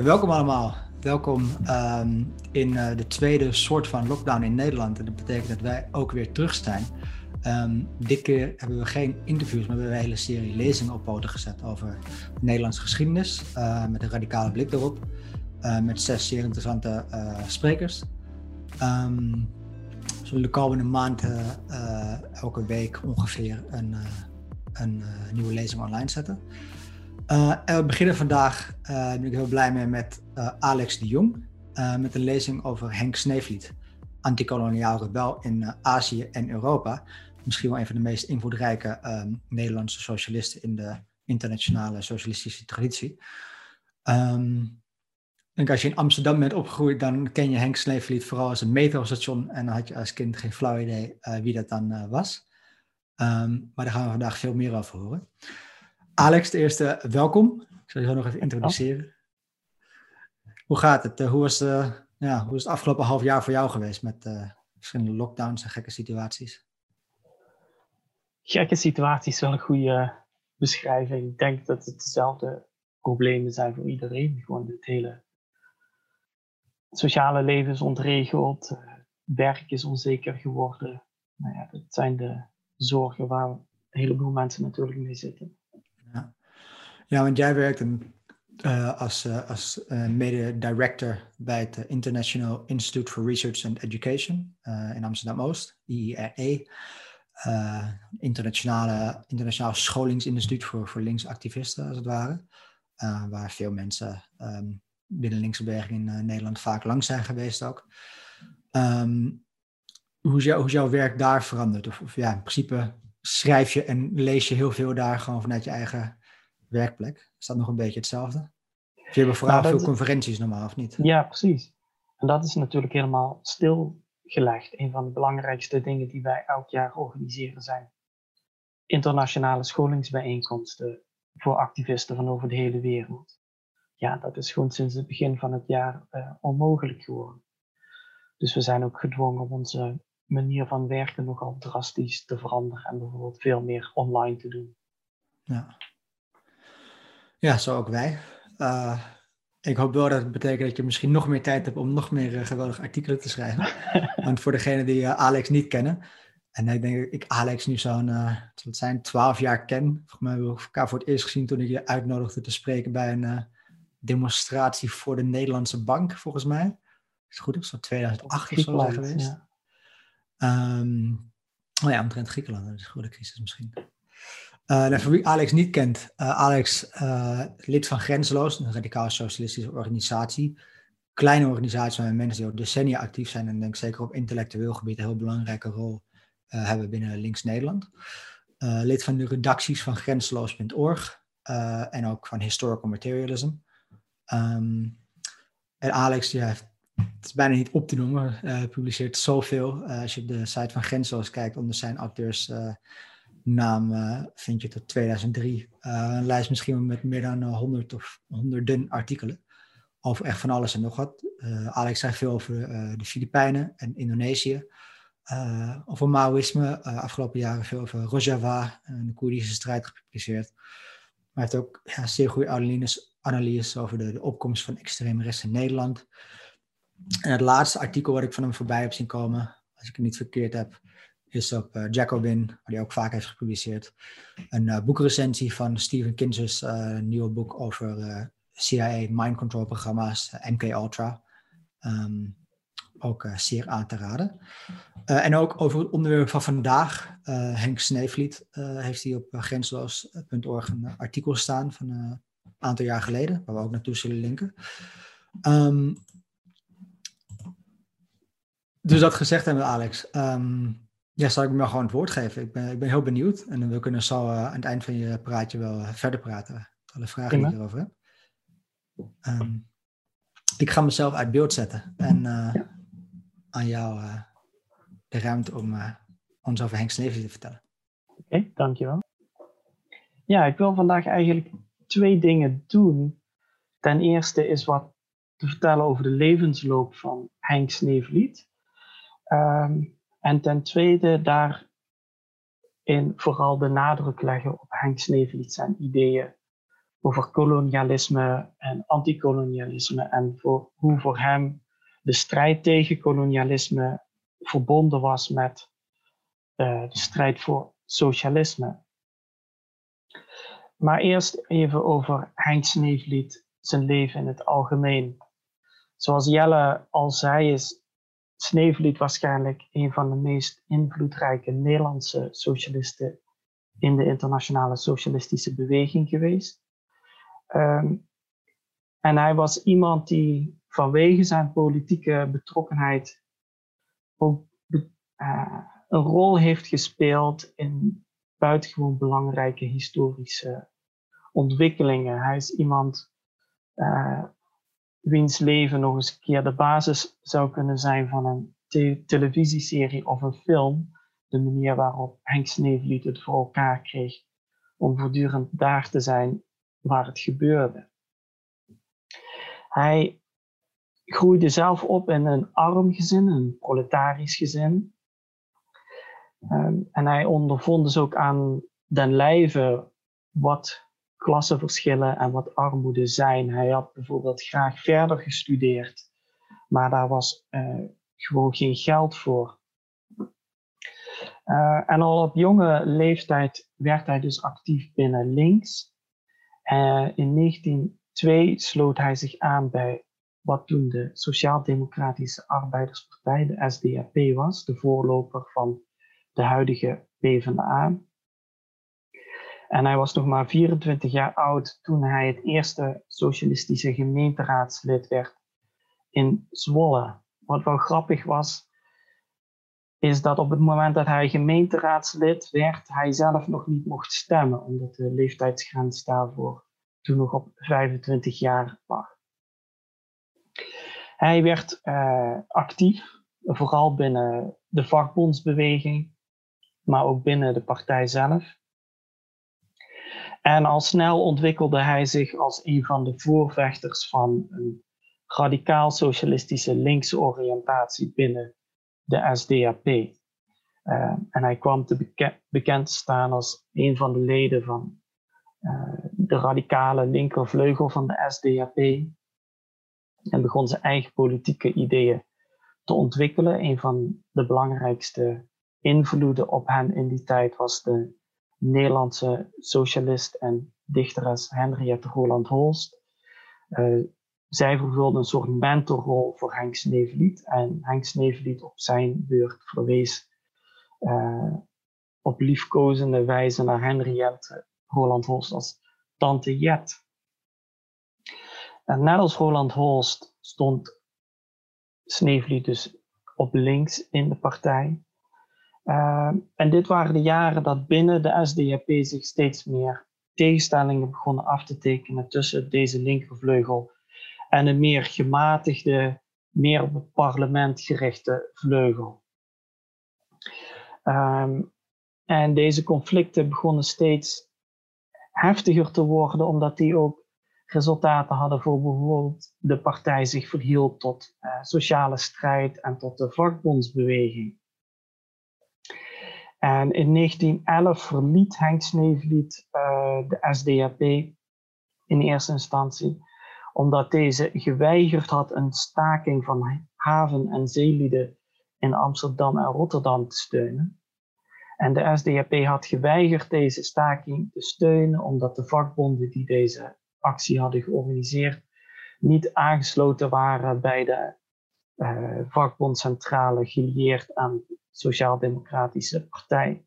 Welkom allemaal. Welkom um, in uh, de tweede soort van lockdown in Nederland. En dat betekent dat wij ook weer terug zijn. Um, dit keer hebben we geen interviews, maar we hebben een hele serie lezingen op poten gezet over Nederlandse geschiedenis. Uh, met een radicale blik erop. Uh, met zes zeer interessante sprekers. Um, we zullen de komende maand elke week ongeveer een, een nieuwe lezing online zetten. Uh, we beginnen vandaag, ben ik heel blij mee, met Alex de Jong. met een lezing over Henk Sneevliet, antikoloniaal rebel in Azië en Europa. Misschien wel een van de meest invloedrijke um, Nederlandse socialisten in de internationale socialistische traditie. Um, als je in Amsterdam bent opgegroeid, dan ken je Henk Sneevliet vooral als een metrostation. En dan had je als kind geen flauw idee wie dat dan was. Um, maar daar gaan we vandaag veel meer over horen. Alex, de eerste, welkom. Ik zal je zo nog even introduceren. Hoe gaat het? Eh, hoe, was, uh, ja, hoe is het afgelopen half jaar voor jou geweest met uh, verschillende lockdowns en gekke situaties? Gekke situaties is wel een goede beschrijving. Ik denk dat het dezelfde problemen zijn voor iedereen. Gewoon het hele sociale leven is ontregeld, werk is onzeker geworden. Nou ja, dat zijn de zorgen waar een heleboel mensen natuurlijk mee zitten. Ja, want jij werkt uh, als, uh, als mede-director bij het International Institute for Research and Education in Amsterdam-Oost, IIRE. internationale, internationaal scholingsinstituut voor, voor linksactivisten, als het ware. waar veel mensen um, binnen linkse beweging in Nederland vaak lang zijn geweest ook. Um, hoe, is hoe jouw werk daar veranderd? Of, of ja, in principe schrijf je en lees je heel veel daar gewoon vanuit je eigen werkplek? Is dat nog een beetje hetzelfde? Of je hebt vooral nou, veel conferenties normaal, of niet? Ja, precies. En dat is natuurlijk helemaal stilgelegd. Een van de belangrijkste dingen die wij elk jaar organiseren zijn internationale scholingsbijeenkomsten voor activisten van over de hele wereld. Ja, dat is gewoon sinds het begin van het jaar uh, onmogelijk geworden. Dus we zijn ook gedwongen om onze manier van werken nogal drastisch te veranderen en bijvoorbeeld veel meer online te doen. Ja. Ja, zo ook wij. Uh, ik hoop wel dat het betekent dat je misschien nog meer tijd hebt om nog meer uh, geweldige artikelen te schrijven. Want voor degenen die uh, Alex niet kennen, en ik denk dat ik Alex nu zo'n, het zijn, twaalf jaar ken. Volgens mij hebben we elkaar voor het eerst gezien toen ik je uitnodigde te spreken bij een demonstratie voor de Nederlandse Bank, volgens mij. Is het goed? Is dat 2008 of zo zijn geweest? Ja. Um, oh ja, omtrent Griekenland, dat is een goede crisis misschien. Voor wie Alex niet kent, uh, Alex, uh, lid van Grenzeloos, een radicaal socialistische organisatie. Kleine organisatie waar mensen die al decennia actief zijn en denk zeker op intellectueel gebied een heel belangrijke rol hebben binnen Links Nederland. lid van de redacties van grenzeloos.org en ook van Historical Materialism. Um, en Alex, die het is bijna niet op te noemen, publiceert zoveel. als je op de site van Grenzeloos kijkt onder zijn auteurs naam uh, vind je tot 2003. Uh, een lijst misschien met meer dan 100 of honderden artikelen over echt van alles en nog wat. Alex zei veel over de Filipijnen en Indonesië. over Maoïsme, afgelopen jaren veel over Rojava en de Koerdische strijd gepubliceerd. Maar hij heeft ook ja, zeer goede analyses, over de, de opkomst van extreme rechts in Nederland. En het laatste artikel wat ik van hem voorbij heb zien komen, als ik het niet verkeerd heb, is op uh, Jacobin, waar hij ook vaak heeft gepubliceerd. Een uh, boekrecensie van Steven Kinzer's uh, nieuwe boek over CIA mind control programma's, MK Ultra. Um, ook zeer aan te raden. en ook over het onderwerp van vandaag. Henk Sneevliet heeft hij op grensloos.org een artikel staan van een aantal jaar geleden, waar we ook naartoe zullen linken. Um, dus dat gezegd hebben, Alex. Um, ja, zal ik me gewoon het woord geven? Ik ben, ik ben heel benieuwd. En we kunnen zo uh, aan het eind van je praatje wel uh, verder praten. Alle vragen die je erover hebt. Um, ik ga mezelf uit beeld zetten. En uh, ja. aan jou de ruimte om ons over Henk Sneevliet te vertellen. Oké, okay, dankjewel. Ja, ik wil vandaag eigenlijk twee dingen doen. Ten eerste is wat te vertellen over de levensloop van Henk Sneevliet. Um, en ten tweede daarin vooral de nadruk leggen op Henk Sneevliet zijn ideeën over kolonialisme en antikolonialisme en voor, hoe voor hem de strijd tegen kolonialisme verbonden was met uh, de strijd voor socialisme. Maar eerst even over Henk Sneevliet, zijn leven in het algemeen. Zoals Jelle al zei, is Sneevliet waarschijnlijk een van de meest invloedrijke Nederlandse socialisten in de internationale socialistische beweging geweest. Um, en hij was iemand die vanwege zijn politieke betrokkenheid ook uh, een rol heeft gespeeld in buitengewoon belangrijke historische ontwikkelingen. Hij is iemand uh, wiens leven nog eens een keer de basis zou kunnen zijn van een te televisieserie of een film. De manier waarop Henk Sneevliet het voor elkaar kreeg om voortdurend daar te zijn waar het gebeurde. Hij groeide zelf op in een arm gezin, een proletarisch gezin. Um, en hij ondervond dus ook aan den lijve wat klassenverschillen en wat armoede zijn. Hij had bijvoorbeeld graag verder gestudeerd, maar daar was uh, gewoon geen geld voor. Uh, en al op jonge leeftijd werd hij dus actief binnen links. Uh, in 1902 sloot hij zich aan bij wat toen de Sociaal-Democratische Arbeiderspartij, de SDAP, was, de voorloper van de huidige PvdA. En hij was nog maar 24 jaar oud toen hij het eerste socialistische gemeenteraadslid werd in Zwolle. Wat wel grappig was, is dat op het moment dat hij gemeenteraadslid werd, hij zelf nog niet mocht stemmen, omdat de leeftijdsgrens daarvoor toen nog op 25 jaar lag. Hij werd uh, actief, vooral binnen de vakbondsbeweging, maar ook binnen de partij zelf. En al snel ontwikkelde hij zich als een van de voorvechters van een radicaal socialistische linkse oriëntatie binnen de SDAP. Eh, en hij kwam te beke bekend te staan als een van de leden van uh, de radicale linkervleugel van de SDAP. En begon zijn eigen politieke ideeën te ontwikkelen. Een van de belangrijkste invloeden op hem in die tijd was de Nederlandse socialist en dichteres Henriette Roland Holst. Uh, zij vervulde een soort mentorrol voor Henk Sneevliet. En Henk Sneevliet op zijn beurt verwees uh, op liefkozende wijze naar Henriette Roland Holst als tante Jet. En net als Roland Holst stond Sneevliet dus op links in de partij. Uh, en dit waren de jaren dat binnen de SDAP zich steeds meer tegenstellingen begonnen af te tekenen tussen deze linkervleugel en een meer gematigde, meer op het parlement gerichte vleugel. Um, en deze conflicten begonnen steeds heftiger te worden, omdat die ook resultaten hadden voor bijvoorbeeld de partij zich verhield tot uh, sociale strijd en tot de vakbondsbeweging. En in 1911 verliet Henk Sneevliet uh, de SDAP in eerste instantie, omdat deze geweigerd had een staking van haven- en zeelieden in Amsterdam en Rotterdam te steunen. En de SDAP had geweigerd deze staking te steunen, omdat de vakbonden die deze actie hadden georganiseerd niet aangesloten waren bij de vakbondcentrale gelieerd aan Sociaal-Democratische Partij.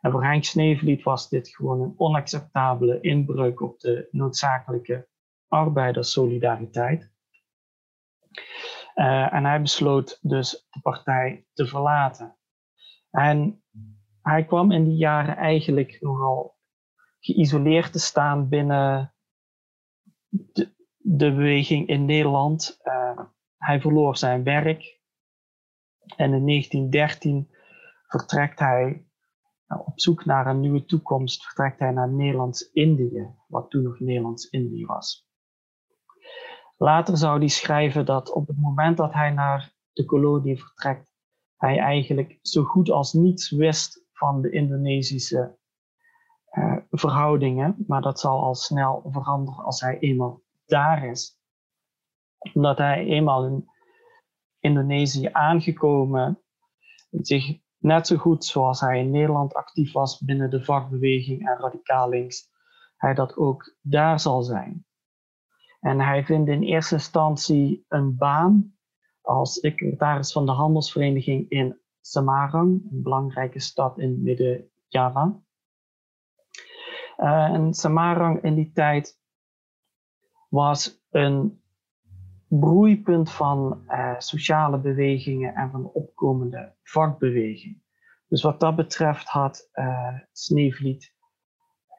En voor Henk Sneevliet was dit gewoon een onacceptabele inbreuk op de noodzakelijke arbeiderssolidariteit. Uh, en hij besloot dus de partij te verlaten. En hij kwam in die jaren eigenlijk nogal geïsoleerd te staan binnen de, de beweging in Nederland. Uh, hij verloor zijn werk. En in 1913 vertrekt hij nou, op zoek naar een nieuwe toekomst, vertrekt hij naar Nederlands-Indië, wat toen nog Nederlands-Indië was. Later zou hij schrijven dat op het moment dat hij naar de kolonie vertrekt, hij eigenlijk zo goed als niets wist van de Indonesische uh, verhoudingen, maar dat zal al snel veranderen als hij eenmaal daar is. Omdat hij eenmaal in Indonesië aangekomen zich net zo goed zoals hij in Nederland actief was binnen de vakbeweging en radicaal links, hij dat ook daar zal zijn. En hij vindt in eerste instantie een baan als secretaris van de handelsvereniging in Semarang, een belangrijke stad in Midden-Java. Uh, en Semarang in die tijd was een broeipunt van uh, sociale bewegingen en van opkomende vakbeweging. Dus wat dat betreft had uh, Sneevliet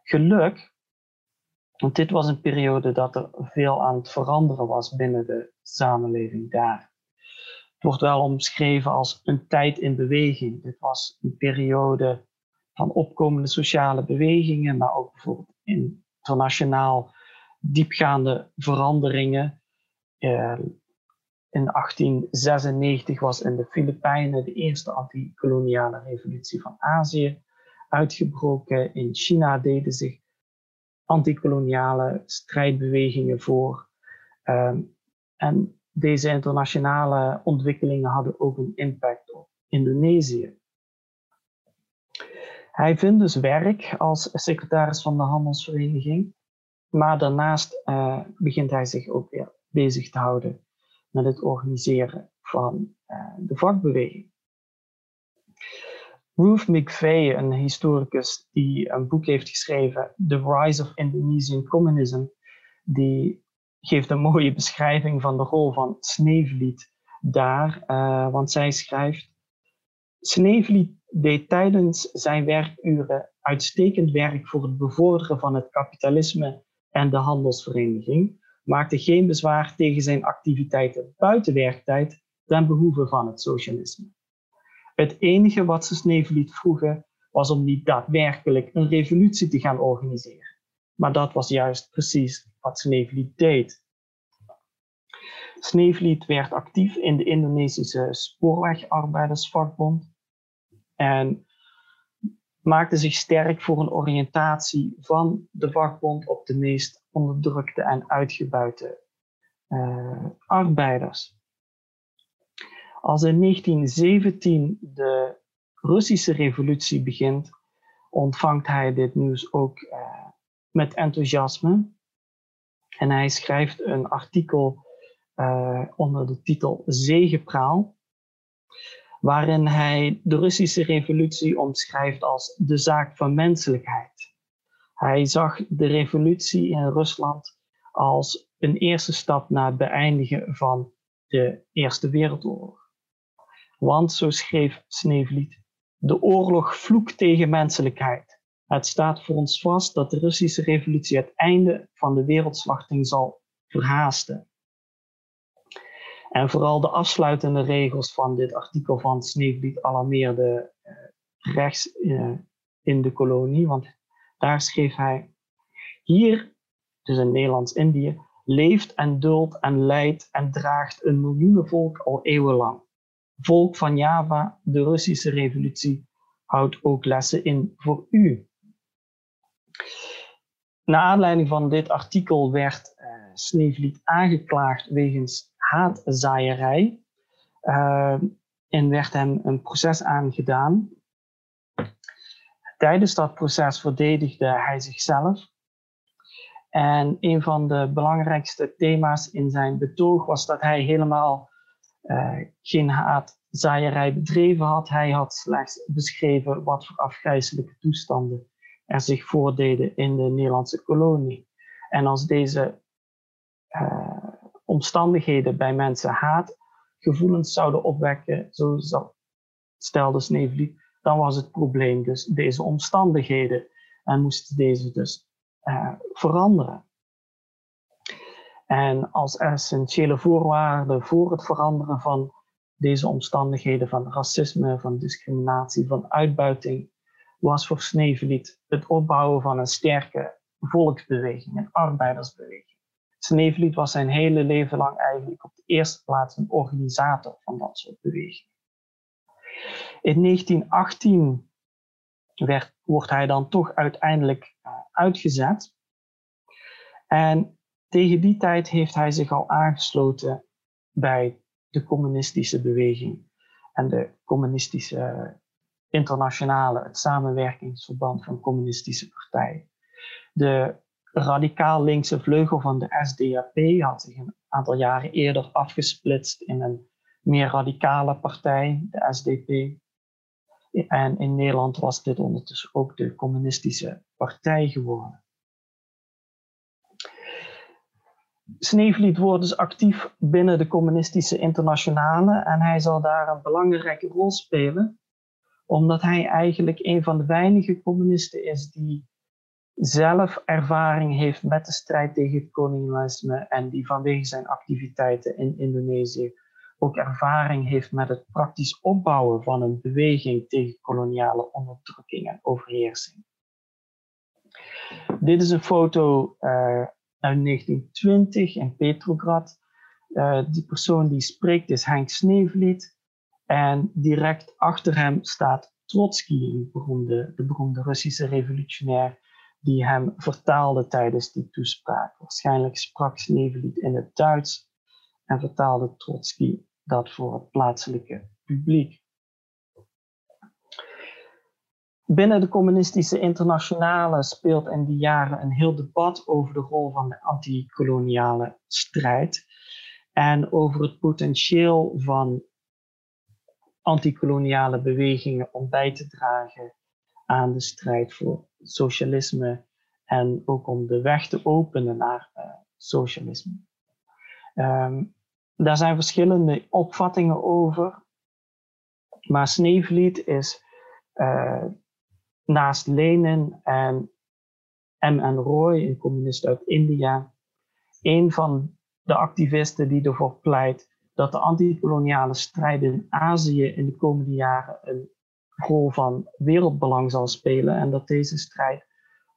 geluk, want dit was een periode dat er veel aan het veranderen was binnen de samenleving daar. Het wordt wel omschreven als een tijd in beweging. Dit was een periode van opkomende sociale bewegingen, maar ook bijvoorbeeld internationaal diepgaande veranderingen in 1896 was in de Filipijnen de eerste anti-koloniale revolutie van Azië uitgebroken. In China deden zich anti-koloniale strijdbewegingen voor. Um, en deze internationale ontwikkelingen hadden ook een impact op Indonesië. Hij vindt dus werk als secretaris van de handelsvereniging, maar daarnaast uh, begint hij zich ook weer bezig te houden met het organiseren van uh, de vakbeweging. Ruth McVeigh, een historicus die een boek heeft geschreven, The Rise of Indonesian Communism, die geeft een mooie beschrijving van de rol van Sneevliet daar, uh, want zij schrijft: Sneevliet deed tijdens zijn werkuren uitstekend werk voor het bevorderen van het kapitalisme en de handelsvereniging, maakte geen bezwaar tegen zijn activiteiten buiten werktijd ten behoeve van het socialisme. Het enige wat ze Sneevliet vroegen was om niet daadwerkelijk een revolutie te gaan organiseren. Maar dat was juist precies wat Sneevliet deed. Sneevliet werd actief in de Indonesische spoorwegarbeidersvakbond en maakte zich sterk voor een oriëntatie van de vakbond op de meest onderdrukte en uitgebuite uh, arbeiders. Als in 1917 de Russische revolutie begint, ontvangt hij dit nieuws ook uh, met enthousiasme. En hij schrijft een artikel uh, onder de titel Zegepraal, waarin hij de Russische revolutie omschrijft als de zaak van menselijkheid. Hij zag de revolutie in Rusland als een eerste stap naar het beëindigen van de Eerste Wereldoorlog. Want, zo schreef Sneevliet, de oorlog vloekt tegen menselijkheid. Het staat voor ons vast dat de Russische revolutie het einde van de wereldslachting zal verhaasten. En vooral de afsluitende regels van dit artikel van Sneevliet alarmeerden uh, rechts uh, in de kolonie, want daar schreef hij: Hier, dus in Nederlands-Indië, leeft en duldt en lijdt en draagt een miljoenenvolk al eeuwenlang. Volk van Java, de Russische revolutie, houdt ook lessen in voor u. Naar aanleiding van dit artikel werd uh, Sneevliet aangeklaagd wegens haatzaaierij uh, en werd hem een proces aangedaan Tijdens dat proces verdedigde hij zichzelf. En een van de belangrijkste thema's in zijn betoog was dat hij helemaal uh, geen haatzaaierij bedreven had. Hij had slechts beschreven wat voor afgrijzelijke toestanden er zich voordeden in de Nederlandse kolonie. En als deze uh, omstandigheden bij mensen haatgevoelens zouden opwekken, zo stelde Sneevliet, dan was het probleem dus deze omstandigheden en moesten deze dus uh, veranderen. En als essentiële voorwaarde voor het veranderen van deze omstandigheden van racisme, van discriminatie, van uitbuiting, was voor Sneevliet het opbouwen van een sterke volksbeweging, een arbeidersbeweging. Sneevliet was zijn hele leven lang eigenlijk op de eerste plaats een organisator van dat soort bewegingen. In 1918 werd wordt hij dan toch uiteindelijk uh, uitgezet. En tegen die tijd heeft hij zich al aangesloten bij de communistische beweging en de communistische internationale, het samenwerkingsverband van communistische partijen. De radicaal linkse vleugel van de SDAP had zich een aantal jaren eerder afgesplitst in een meer radicale partij, de SDP. En in Nederland was dit ondertussen ook de communistische partij geworden. Sneevliet wordt dus actief binnen de communistische internationale en hij zal daar een belangrijke rol spelen, omdat hij eigenlijk een van de weinige communisten is die zelf ervaring heeft met de strijd tegen het kolonialisme en die vanwege zijn activiteiten in Indonesië ook ervaring heeft met het praktisch opbouwen van een beweging tegen koloniale onderdrukking en overheersing. Dit is een foto uh, uit 1920 in Petrograd. Uh, die persoon die spreekt is Henk Sneevliet. En direct achter hem staat Trotsky, beroemde, de beroemde Russische revolutionair, die hem vertaalde tijdens die toespraak. Waarschijnlijk sprak Sneevliet in het Duits en vertaalde Trotsky dat voor het plaatselijke publiek. Binnen de communistische internationale speelt in die jaren een heel debat over de rol van de antikoloniale strijd en over het potentieel van antikoloniale bewegingen om bij te dragen aan de strijd voor socialisme en ook om de weg te openen naar uh, socialisme. Um, daar zijn verschillende opvattingen over. Maar Sneevliet is uh, naast Lenin en M.N. Roy, een communist uit India, een van de activisten die ervoor pleit dat de antikoloniale strijd in Azië in de komende jaren een rol van wereldbelang zal spelen en dat deze strijd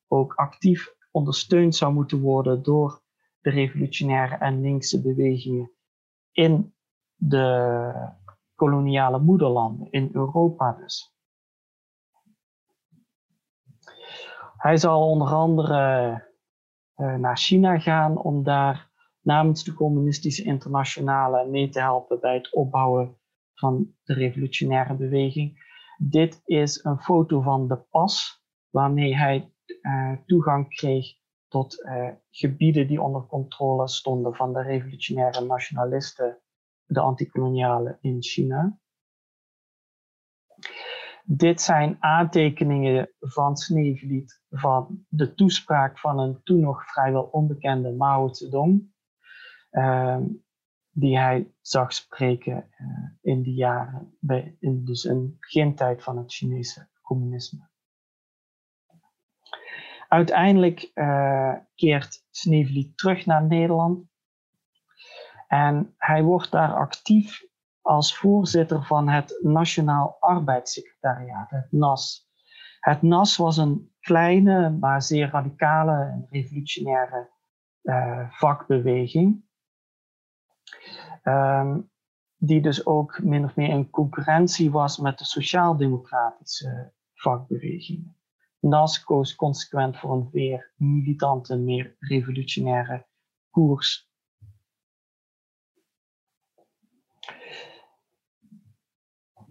ook actief ondersteund zou moeten worden door de revolutionaire en linkse bewegingen in de koloniale moederlanden, in Europa dus. Hij zal onder andere uh, naar China gaan om daar namens de communistische internationale mee te helpen bij het opbouwen van de revolutionaire beweging. Dit is een foto van de pas waarmee hij uh, toegang kreeg tot uh, gebieden die onder controle stonden van de revolutionaire nationalisten, de antikolonialen in China. Dit zijn aantekeningen van Sneevliet van de toespraak van een toen nog vrijwel onbekende Mao Zedong, uh, die hij zag spreken uh, in die jaren, bij, in, dus in begintijd van het Chinese communisme. Uiteindelijk uh, keert Sneevliet terug naar Nederland. En hij wordt daar actief als voorzitter van het Nationaal Arbeidssecretariaat, het NAS. Het NAS was een kleine, maar zeer radicale en revolutionaire uh, vakbeweging. Um, die dus ook min of meer in concurrentie was met de sociaal-democratische vakbewegingen. NAS koos consequent voor een meer militante, meer revolutionaire koers.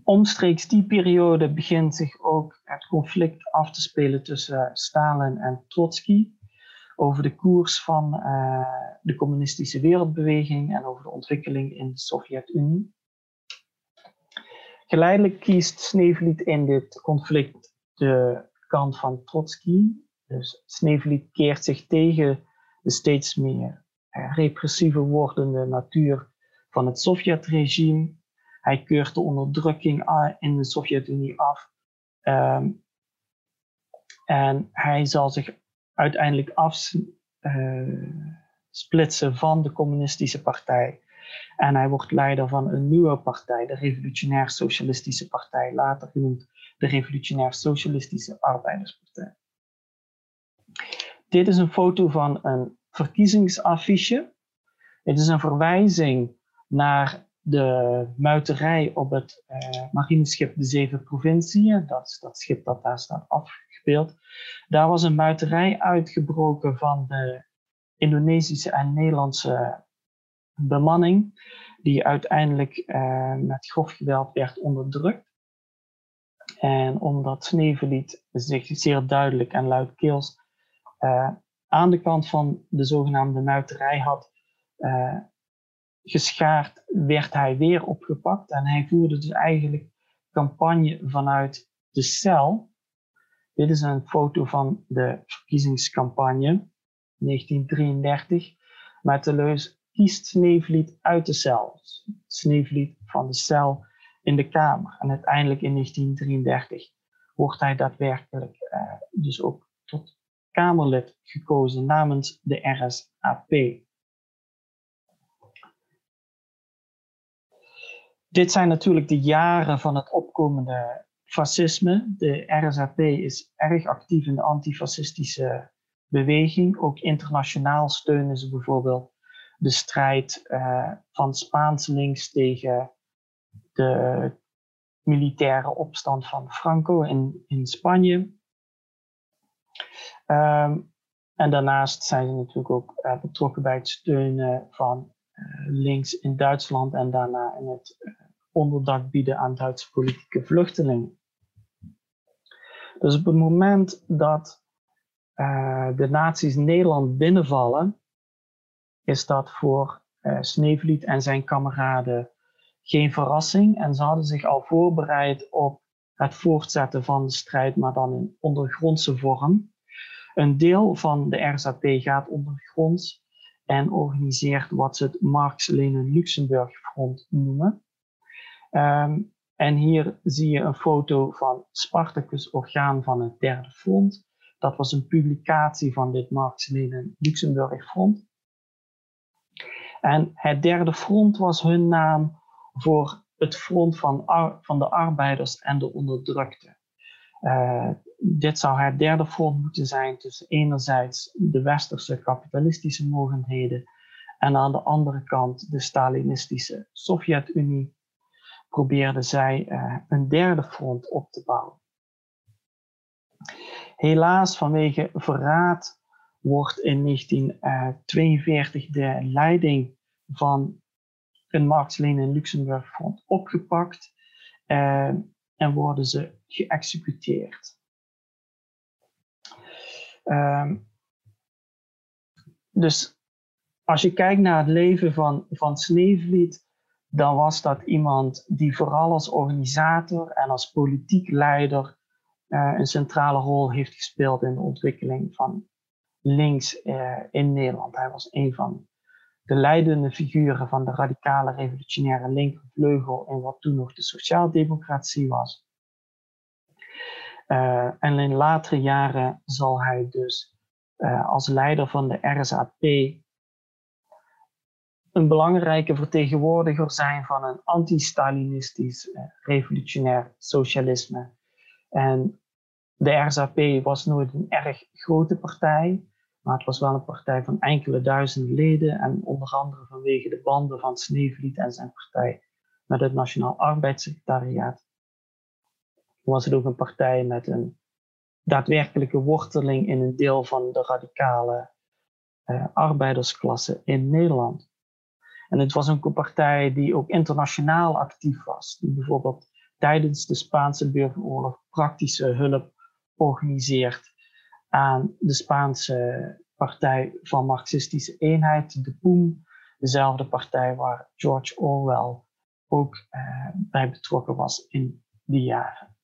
Omstreeks die periode begint zich ook het conflict af te spelen tussen Stalin en Trotsky over de koers van uh, de communistische wereldbeweging en over de ontwikkeling in de Sovjet-Unie. Geleidelijk kiest Sneevliet in dit conflict de kant van Trotsky. Dus Sneevliet keert zich tegen de steeds meer eh, repressieve wordende natuur van het Sovjetregime. Hij keurt de onderdrukking in de Sovjet-Unie af. Um, en hij zal zich uiteindelijk afsplitsen uh, van de communistische partij. En hij wordt leider van een nieuwe partij, de Revolutionair Socialistische Partij, later genoemd de Revolutionair Socialistische Arbeiderspartij. Dit is een foto van een verkiezingsaffiche. Het is een verwijzing naar de muiterij op het uh, marineschip De Zeven Provinciën. Dat is dat schip dat daar staat beeld. Daar was een muiterij uitgebroken van de Indonesische en Nederlandse bemanning, die uiteindelijk uh, met grof geweld werd onderdrukt. En omdat Sneevliet zich zeer duidelijk en luidkeels uh, aan de kant van de zogenaamde muiterij had uh, geschaard, werd hij weer opgepakt. En hij voerde dus eigenlijk campagne vanuit de cel. Dit is een foto van de verkiezingscampagne 1933 met de leus kiest Sneevliet uit de cel. Sneevliet van de cel in de Kamer. En uiteindelijk in 1933 wordt hij daadwerkelijk uh, dus ook tot Kamerlid gekozen namens de RSAP. Dit zijn natuurlijk de jaren van het opkomende fascisme. De RSAP is erg actief in de antifascistische beweging. Ook internationaal steunen ze bijvoorbeeld de strijd uh, van Spaans links tegen de militaire opstand van Franco in, in Spanje. Um, en daarnaast zijn ze natuurlijk ook uh, betrokken bij het steunen van uh, links in Duitsland en daarna in het onderdak bieden aan Duitse politieke vluchtelingen. Dus op het moment dat de nazi's Nederland binnenvallen, is dat voor uh, Sneevliet en zijn kameraden geen verrassing. En ze hadden zich al voorbereid op het voortzetten van de strijd, maar dan in ondergrondse vorm. Een deel van de RZP gaat ondergronds en organiseert wat ze het Marx-Lenin-Luxemburg Front noemen. Um, en hier zie je een foto van Spartacus Orgaan van het Derde Front. Dat was een publicatie van dit Marx-Lenin-Luxemburg Front. En het Derde Front was hun naam voor het front van, van de arbeiders en de onderdrukte. Uh, dit zou het derde front moeten zijn tussen enerzijds de westerse kapitalistische mogendheden en aan de andere kant de Stalinistische Sovjet-Unie probeerden zij uh, een derde front op te bouwen. Helaas, vanwege verraad, wordt in 1942 de leiding van een Marx-Lenin Luxemburg front opgepakt uh, en worden ze geëxecuteerd. Um, dus als je kijkt naar het leven van, van Sneevliet, dan was dat iemand die vooral als organisator en als politiek leider uh, een centrale rol heeft gespeeld in de ontwikkeling van links uh, in Nederland. Hij was een van de leidende figuren van de radicale revolutionaire linkervleugel in wat toen nog de sociaaldemocratie was. Uh, en in latere jaren zal hij dus als leider van de RSAP een belangrijke vertegenwoordiger zijn van een anti-Stalinistisch eh, revolutionair socialisme. En de RZP was nooit een erg grote partij, maar het was wel een partij van enkele duizend leden. En onder andere vanwege de banden van Sneevliet en zijn partij met het Nationaal Arbeidssecretariaat was het ook een partij met een daadwerkelijke worteling in een deel van de radicale uh, arbeidersklasse in Nederland. En het was een partij die ook internationaal actief was. Die bijvoorbeeld tijdens de Spaanse burgeroorlog praktische hulp organiseert aan de Spaanse partij van Marxistische Eenheid, de POEM. Dezelfde partij waar George Orwell ook eh, bij betrokken was in die jaren.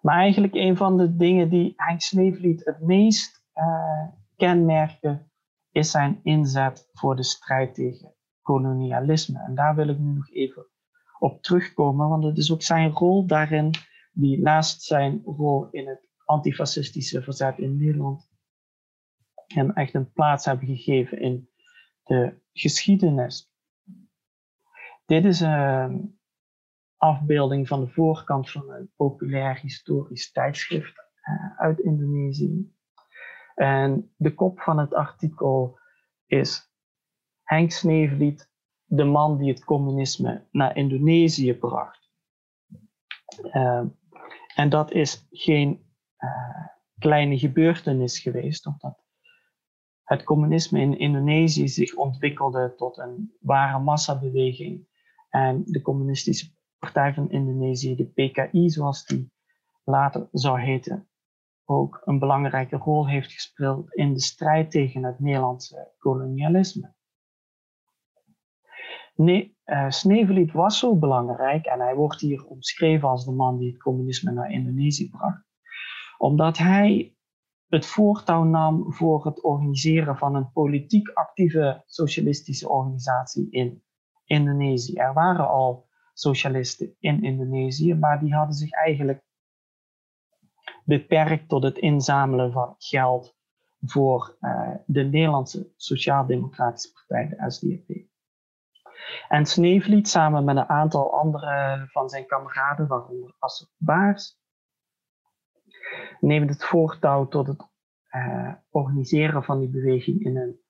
Maar eigenlijk een van de dingen die Henk Sneevliet het meest kenmerken is zijn inzet voor de strijd tegen kolonialisme. En daar wil ik nu nog even op terugkomen, want het is ook zijn rol daarin, die naast zijn rol in het antifascistische verzet in Nederland hem echt een plaats hebben gegeven in de geschiedenis. Dit is een afbeelding van de voorkant van een populair historisch tijdschrift eh, uit Indonesië. En de kop van het artikel is Henk Sneevliet, de man die het communisme naar Indonesië bracht. Ehm, en dat is geen uh, kleine gebeurtenis geweest, omdat het communisme in Indonesië zich ontwikkelde tot een ware massabeweging. En de Communistische Partij van Indonesië, de PKI zoals die later zou heten, ook een belangrijke rol heeft gespeeld in de strijd tegen het Nederlandse kolonialisme. Nee, uh, was zo belangrijk en hij wordt hier omschreven als de man die het communisme naar Indonesië bracht, omdat hij het voortouw nam voor het organiseren van een politiek actieve socialistische organisatie in Indonesië. Er waren al socialisten in Indonesië, maar die hadden zich eigenlijk beperkt tot het inzamelen van geld voor uh, de Nederlandse Sociaal-Democratische Partij, de SDAP. En Sneevliet samen met een aantal andere van zijn kameraden, waaronder Assert Baars, neemt het voortouw tot het uh, organiseren van die beweging in een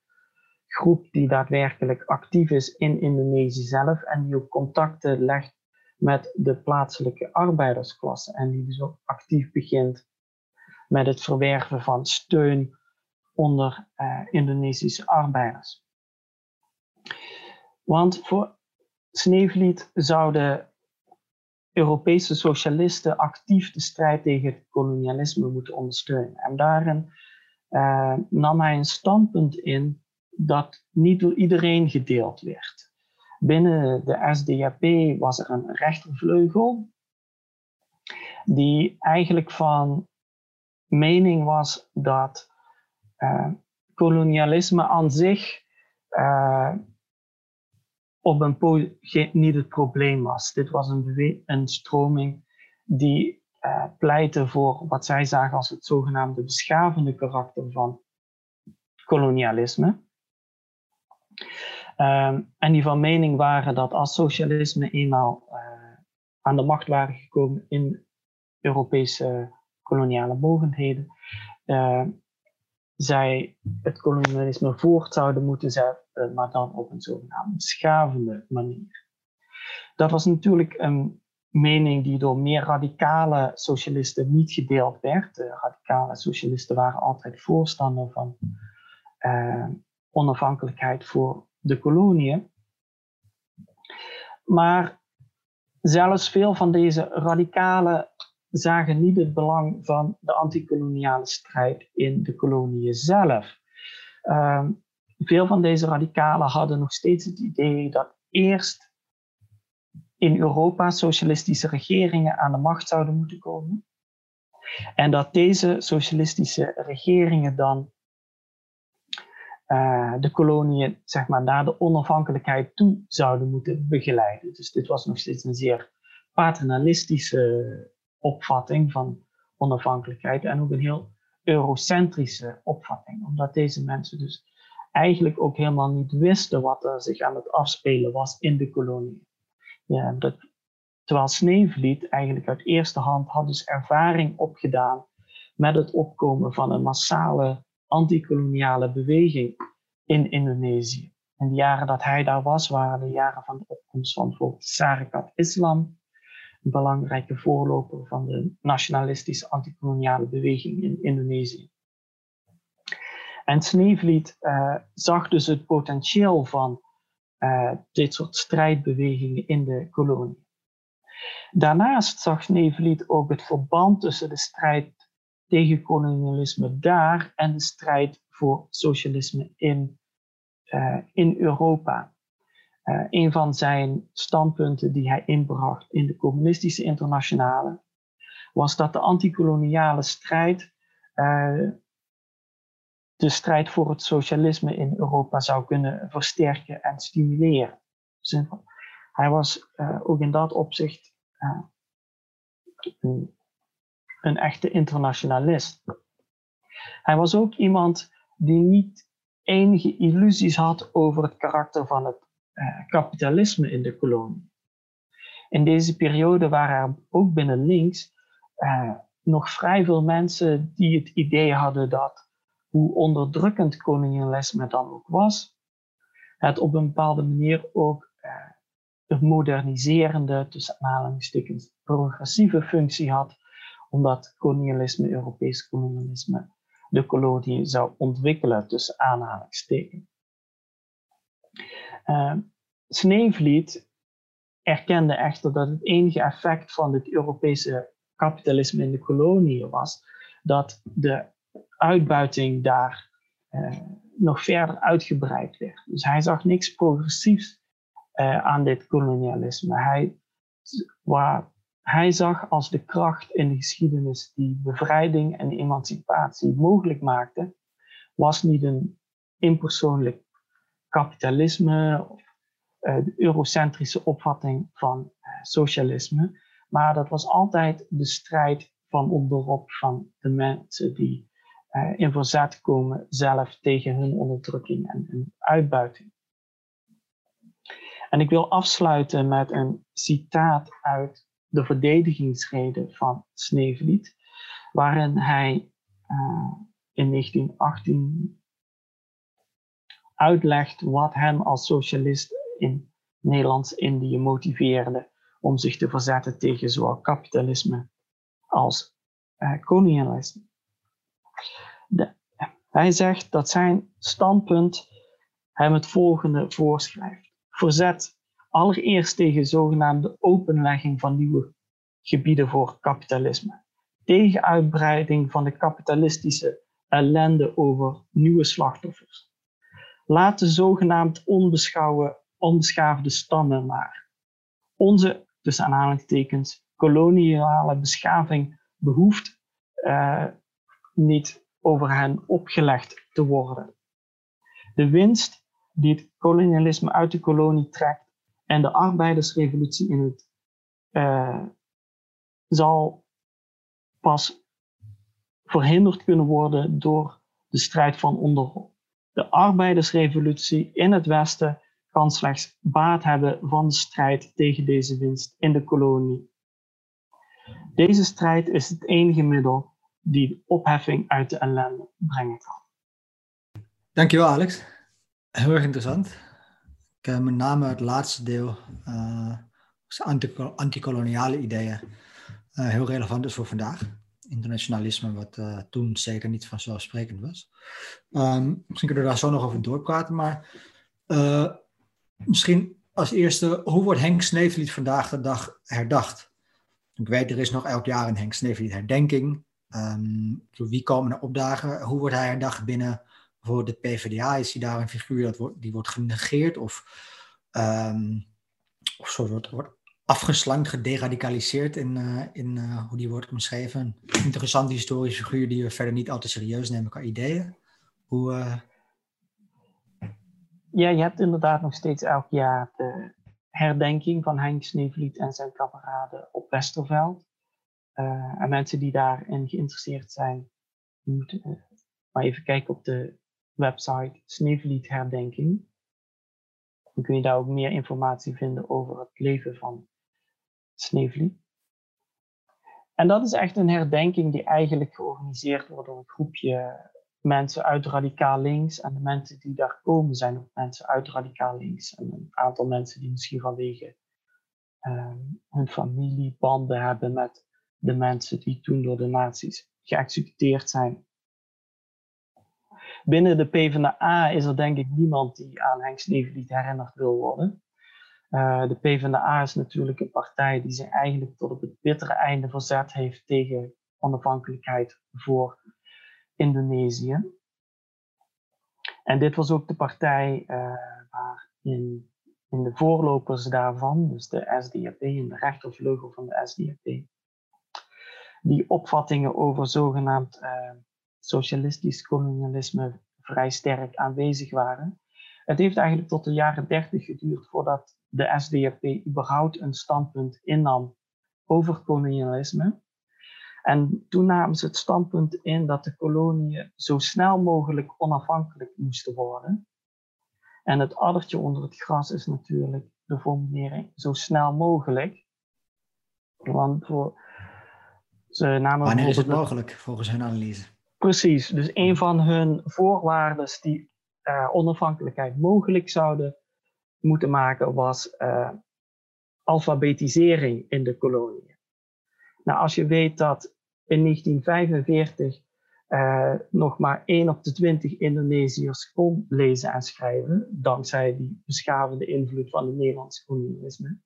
groep die daadwerkelijk actief is in Indonesië zelf en die ook contacten legt met de plaatselijke arbeidersklasse en die dus ook actief begint met het verwerven van steun onder uh, Indonesische arbeiders. Want voor Sneevliet zouden Europese socialisten actief de strijd tegen het kolonialisme moeten ondersteunen. En daarin uh, nam hij een standpunt in dat niet door iedereen gedeeld werd. Binnen de SDAP was er een rechtervleugel die eigenlijk van mening was dat uh, kolonialisme aan zich uh, op een niet het probleem was. Dit was een, een stroming die uh, pleitte voor wat zij zagen als het zogenaamde beschavende karakter van kolonialisme. Um, en die van mening waren dat als socialisme eenmaal uh, aan de macht waren gekomen in Europese koloniale mogendheden, uh, zij het kolonialisme voort zouden moeten zetten, maar dan op een zogenaamde beschavende manier. Dat was natuurlijk een mening die door meer radicale socialisten niet gedeeld werd. De radicale socialisten waren altijd voorstander van uh, onafhankelijkheid voor de koloniën. Maar zelfs veel van deze radicalen zagen niet het belang van de antikoloniale strijd in de koloniën zelf. Uh, veel van deze radicalen hadden nog steeds het idee dat eerst in Europa socialistische regeringen aan de macht zouden moeten komen. En dat deze socialistische regeringen dan uh, de koloniën zeg maar, naar de onafhankelijkheid toe zouden moeten begeleiden. Dus dit was nog steeds een zeer paternalistische opvatting van onafhankelijkheid en ook een heel eurocentrische opvatting, omdat deze mensen dus eigenlijk ook helemaal niet wisten wat er zich aan het afspelen was in de kolonie. Ja, dat, terwijl Sneevliet eigenlijk uit eerste hand had dus ervaring opgedaan met het opkomen van een massale antikoloniale beweging in Indonesië. En de jaren dat hij daar was, waren de jaren van de opkomst van bijvoorbeeld Sarekat Islam, belangrijke voorloper van de nationalistische antikoloniale beweging in Indonesië. En Sneevliet uh, zag dus het potentieel van uh, dit soort strijdbewegingen in de kolonie. Daarnaast zag Sneevliet ook het verband tussen de strijd tegen kolonialisme daar en de strijd voor socialisme in, uh, in Europa. Uh, een van zijn standpunten die hij inbracht in de communistische internationale was dat de antikoloniale strijd uh, de strijd voor het socialisme in Europa zou kunnen versterken en stimuleren. hij was uh, ook in dat opzicht een, een echte internationalist. Hij was ook iemand die niet enige illusies had over het karakter van het kapitalisme in de kolonie. In deze periode waren er ook binnen links uh, nog vrij veel mensen die het idee hadden dat, hoe onderdrukkend kolonialisme dan ook was, het op een bepaalde manier ook uh, een moderniserende, tussen aanhalingstekens, progressieve functie had, omdat kolonialisme, Europees kolonialisme, de kolonie zou ontwikkelen tussen aanhalingstekens. Uh, Sneevliet erkende echter dat het enige effect van het Europese kapitalisme in de kolonie was dat de uitbuiting daar uh, nog verder uitgebreid werd. Dus hij zag niks progressiefs uh, aan dit kolonialisme. Hij, waar, hij zag als de kracht in de geschiedenis die bevrijding en emancipatie mogelijk maakte, was niet een impersoonlijk kapitalisme of uh, de eurocentrische opvatting van socialisme, maar dat was altijd de strijd van onderop van de mensen die uh, in verzet komen zelf tegen hun onderdrukking en, en uitbuiting. En ik wil afsluiten met een citaat uit de verdedigingsrede van Sneevliet, waarin hij in 1918 uitlegt wat hem als socialist in Nederlands-Indië motiveerde om zich te verzetten tegen zowel kapitalisme als uh, kolonialisme. Hij zegt dat zijn standpunt hem het volgende voorschrijft. Verzet allereerst tegen zogenaamde openlegging van nieuwe gebieden voor kapitalisme. Tegen uitbreiding van de kapitalistische ellende over nieuwe slachtoffers. Laat de zogenaamd onbeschaafde stammen maar. Onze, tussen aanhalingstekens, koloniale beschaving behoeft uh, niet over hen opgelegd te worden. De winst die het kolonialisme uit de kolonie trekt en de arbeidersrevolutie in het uh, zal pas verhinderd kunnen worden door de strijd van onderop. De arbeidersrevolutie in het Westen kan slechts baat hebben van de strijd tegen deze winst in de kolonie. Deze strijd is het enige middel die de opheffing uit de ellende brengen kan. Dankjewel Alex. Heel erg interessant. Ik, uh, met name het laatste deel, uh, antikoloniale ideeën, uh, heel relevant is voor vandaag. Internationalisme, wat uh, toen zeker niet vanzelfsprekend was. Um, misschien kunnen we daar zo nog over doorpraten, maar misschien als eerste, hoe wordt Henk Sneevliet vandaag de dag herdacht? Ik weet, er is nog elk jaar een Henk Sneevliet herdenking. Um, wie komen er opdagen? Hoe wordt hij herdacht binnen voor de PvdA? Is hij daar een figuur dat wordt, die wordt genegeerd of, um, of zo wordt, wordt afgeslankt, gederadicaliseerd in, uh, in uh, hoe die wordt omschreven? Interessante historische figuur die we verder niet al te serieus nemen qua ideeën. Hoe, uh... Ja, je hebt inderdaad nog steeds elk jaar de herdenking van Henk Sneevliet en zijn kameraden op Westerveld. En mensen die daarin geïnteresseerd zijn, moeten maar even kijken op de website Sneevliet Herdenking. Dan kun je daar ook meer informatie vinden over het leven van Sneevliet. En dat is echt een herdenking die eigenlijk georganiseerd wordt door een groepje mensen uit radicaal links. En de mensen die daar komen zijn ook mensen uit radicaal links. En een aantal mensen die misschien vanwege uh, hun familiebanden hebben met de mensen die toen door de nazi's geëxecuteerd zijn. Binnen de PvdA is er denk ik niemand die aan Henk Sneevliet herinnerd wil worden. Uh, de PvdA is natuurlijk een partij die zich eigenlijk tot op het bittere einde verzet heeft tegen onafhankelijkheid voor Indonesië. En dit was ook de partij uh, waar in, in de voorlopers daarvan, dus de SDAP en de rechtervleugel van de SDAP, die opvattingen over zogenaamd uh, socialistisch kolonialisme vrij sterk aanwezig waren. Het heeft eigenlijk tot de jaren 30 geduurd voordat de SDAP überhaupt een standpunt innam over kolonialisme. En toen namen ze het standpunt in dat de koloniën zo snel mogelijk onafhankelijk moesten worden. En het addertje onder het gras is natuurlijk de formulering zo snel mogelijk. Want voor, ze namen Wanneer is het mogelijk, volgens hun analyse? Precies, dus een van hun voorwaarden die uh, onafhankelijkheid mogelijk zouden moeten maken, was uh, alfabetisering in de koloniën. Nou, als je weet dat in 1945 uh, nog maar 1 op de 20 Indonesiërs kon lezen en schrijven, dankzij die beschavende invloed van het Nederlandse kolonialisme,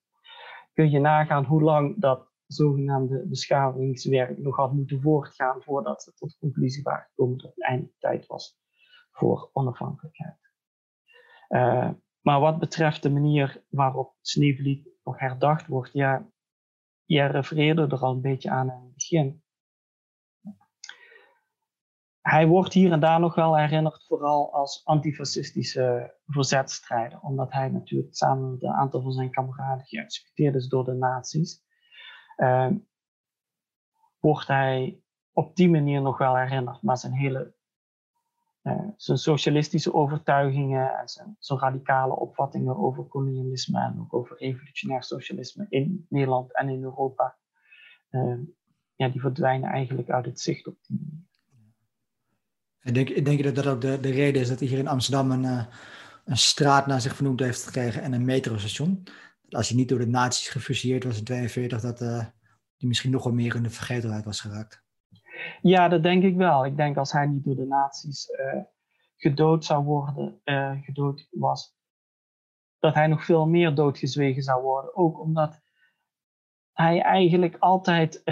kun je nagaan hoe lang dat zogenaamde beschavingswerk nog had moeten voortgaan voordat ze tot conclusie waren gekomen dat het eindelijk tijd was voor onafhankelijkheid. Uh, maar wat betreft de manier waarop Sneeuwvliet nog herdacht wordt, ja, jij refereerde er al een beetje aan in het begin hij wordt hier en daar nog wel herinnerd, vooral als antifascistische verzetstrijder, omdat hij natuurlijk samen met een aantal van zijn kameraden geëxecuteerd is door de nazi's. Uh, wordt hij op die manier nog wel herinnerd, maar zijn hele zijn socialistische overtuigingen en zijn, radicale opvattingen over kolonialisme en ook over revolutionair socialisme in Nederland en in Europa, uh, ja, die verdwijnen eigenlijk uit het zicht op die manier. Ik denk, denk je dat dat ook de, de reden is dat hij hier in Amsterdam een, uh, een straat naar zich vernoemd heeft gekregen en een metrostation? Als hij niet door de nazi's gefuseerd was in 42, dat hij misschien nog wel meer in de vergetelheid was geraakt. Ja, dat denk ik wel. Ik denk als hij niet door de nazi's uh, gedood zou worden, gedood was, dat hij nog veel meer doodgezwegen zou worden. Ook omdat hij eigenlijk altijd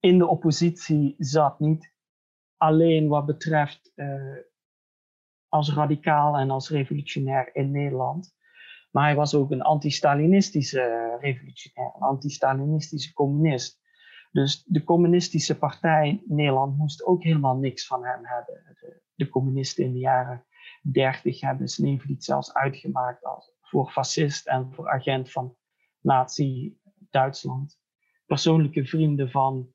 in de oppositie zat. Niet alleen wat betreft als radicaal en als revolutionair in Nederland. Maar hij was ook een anti-Stalinistische revolutionair, een anti-Stalinistische communist. Dus de communistische partij Nederland moest ook helemaal niks van hem hebben. De, de communisten in de jaren 30 hebben Sneevliet zelfs uitgemaakt als, voor fascist en voor agent van Nazi-Duitsland. Persoonlijke vrienden van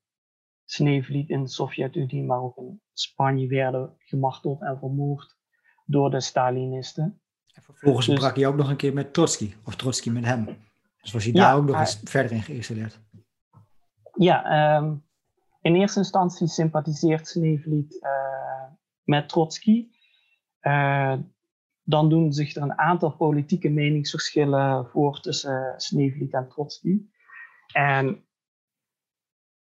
Sneevliet in de Sovjet-Unie, maar ook in Spanje werden gemarteld en vermoord door de Stalinisten. En vervolgens dus, brak hij ook nog een keer met Trotsky, of Trotsky met hem. Dus was hij daar ook nog eens verder in geïnstalleerd? Ja, um, in eerste instantie sympathiseert Sneevliet uh, met Trotsky. Uh, dan doen zich er een aantal politieke meningsverschillen voor tussen Sneevliet en Trotsky. En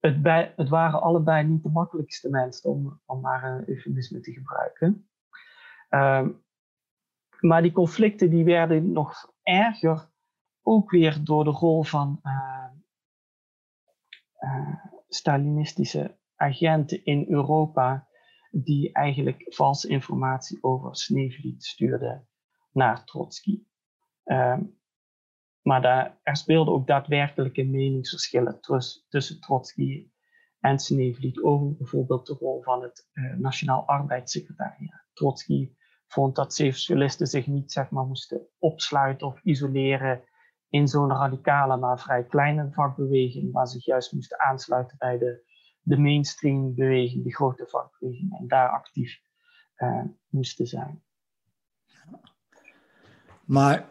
het, het waren allebei niet de makkelijkste mensen om, om maar een eufemisme te gebruiken. Um, maar die conflicten die werden nog erger, ook weer door de rol van uh, Stalinistische agenten in Europa, die eigenlijk valse informatie over Sneevliet stuurden naar Trotsky. Um, maar daar, er speelden ook daadwerkelijke meningsverschillen tussen Trotsky en Sneevliet over bijvoorbeeld de rol van het uh, Nationaal Arbeidssecretariaat. Trotsky vond dat socialisten zich niet zeg maar, moesten opsluiten of isoleren in zo'n radicale, maar vrij kleine vakbeweging, maar zich juist moesten aansluiten bij de, de mainstream beweging, de grote vakbeweging, en daar actief uh, moesten zijn. Maar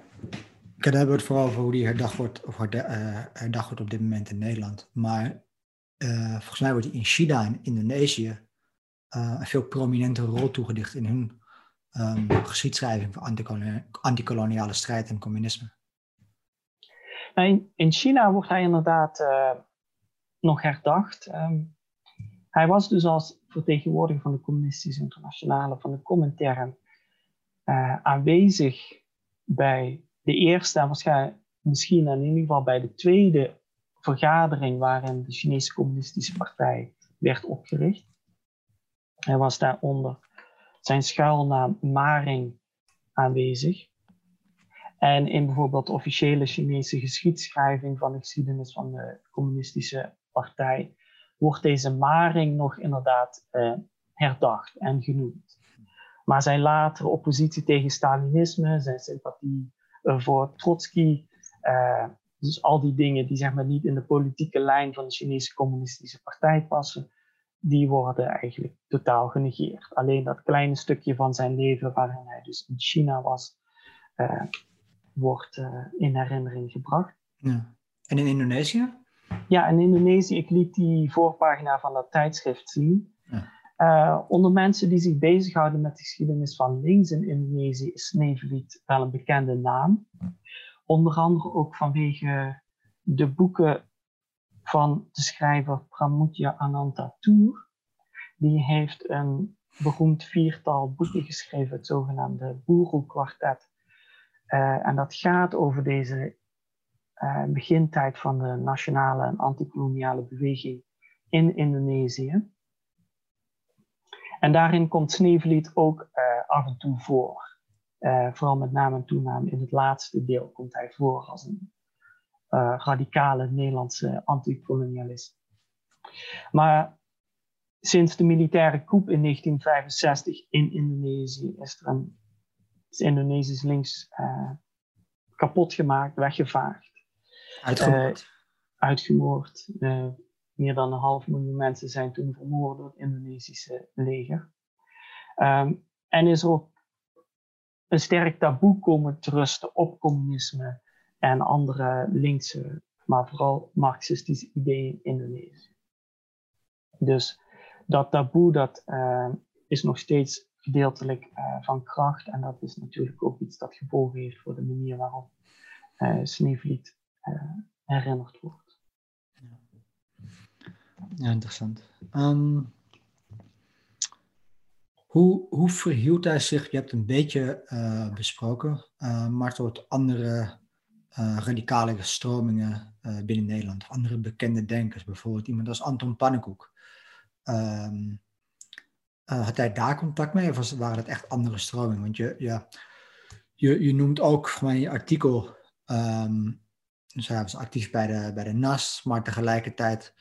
dan hebben het vooral over hoe die herdacht wordt, of uh, herdacht wordt op dit moment in Nederland. Maar uh, volgens mij wordt die in China en Indonesië een veel prominente rol toegedicht in hun um, geschiedschrijving van antikoloniale strijd en communisme. In, in China wordt hij inderdaad nog herdacht. Um, hij was dus als vertegenwoordiger van de Communistische Internationale, van de Comintern, aanwezig bij de eerste en misschien in ieder geval bij de tweede vergadering waarin de Chinese Communistische Partij werd opgericht. Hij was daar onder zijn schuilnaam Maring aanwezig. En in bijvoorbeeld de officiële Chinese geschiedschrijving van de geschiedenis van de Communistische Partij wordt deze Maring nog inderdaad eh, herdacht en genoemd. Maar zijn latere oppositie tegen Stalinisme, zijn sympathie eh, voor Trotsky. Uh, dus al die dingen die zeg maar niet in de politieke lijn van de Chinese Communistische Partij passen, die worden eigenlijk totaal genegeerd. Alleen dat kleine stukje van zijn leven waarin hij dus in China was, uh, wordt uh, in herinnering gebracht. Ja. En in Indonesië? Ja, in Indonesië, ik liet die voorpagina van dat tijdschrift zien. Ja. Uh, onder mensen die zich bezighouden met de geschiedenis van links in Indonesië is Sneevliet wel een bekende naam. Onder andere ook vanwege de boeken van de schrijver Pramudya Anantatur. Die heeft een beroemd viertal boeken geschreven, het zogenaamde Boeroe-kwartet. Uh, en dat gaat over deze uh, begintijd van de nationale en antikoloniale beweging in Indonesië. En daarin komt Sneevliet ook uh, af en toe voor. vooral met naam en toenaam in het laatste deel komt hij voor als een radicale Nederlandse antikolonialist. Maar sinds de militaire coup in 1965 in Indonesië is er een is Indonesisch links uh, kapot gemaakt, weggevaagd. Uitgemoord. Uh, uitgemoord. Uh, meer dan een half miljoen mensen zijn toen vermoord door het Indonesische leger. Um, en is ook een sterk taboe komen te rusten op communisme en andere linkse, maar vooral marxistische ideeën in Indonesië. Dus dat taboe dat, uh, is nog steeds gedeeltelijk uh, van kracht. En dat is natuurlijk ook iets dat gevolgen heeft voor de manier waarop uh, Sneevliet herinnerd wordt. Ja, interessant. Um, hoe, hoe verhield hij zich? Je hebt een beetje besproken, maar tot andere radicale stromingen binnen Nederland, andere bekende denkers, bijvoorbeeld iemand als Anton Pannenkoek. Um, uh, had hij daar contact mee of was, waren het echt andere stromingen? Want je, ja, je, je noemt ook van je artikel, um, dus hij was actief bij de, bij de NAS, maar tegelijkertijd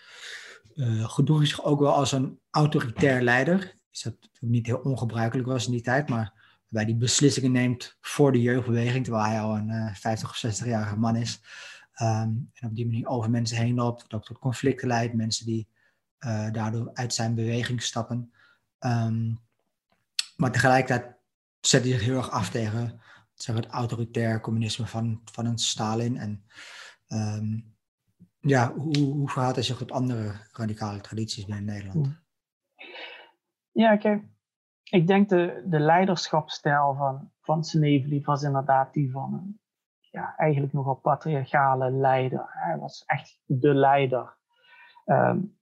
uh, gedroeg hij zich ook wel als een autoritair leider. Is dat niet heel ongebruikelijk was in die tijd, maar waarbij hij beslissingen neemt voor de jeugdbeweging, terwijl hij al een uh, 50 of 60-jarige man is. Um, en op die manier over mensen heen loopt, wat ook tot conflicten leidt, mensen die daardoor uit zijn beweging stappen. Um, maar tegelijkertijd zet hij zich heel erg af tegen zeg, het autoritair communisme van, van een Stalin. En um, ja, hoe, hoe verhoudt hij zich tot andere radicale tradities binnen Nederland? Ja, kijk, ik denk de, de leiderschapsstijl van, van Snevely was inderdaad die van een ja, eigenlijk nogal patriarchale leider. Hij was echt de leider. Um,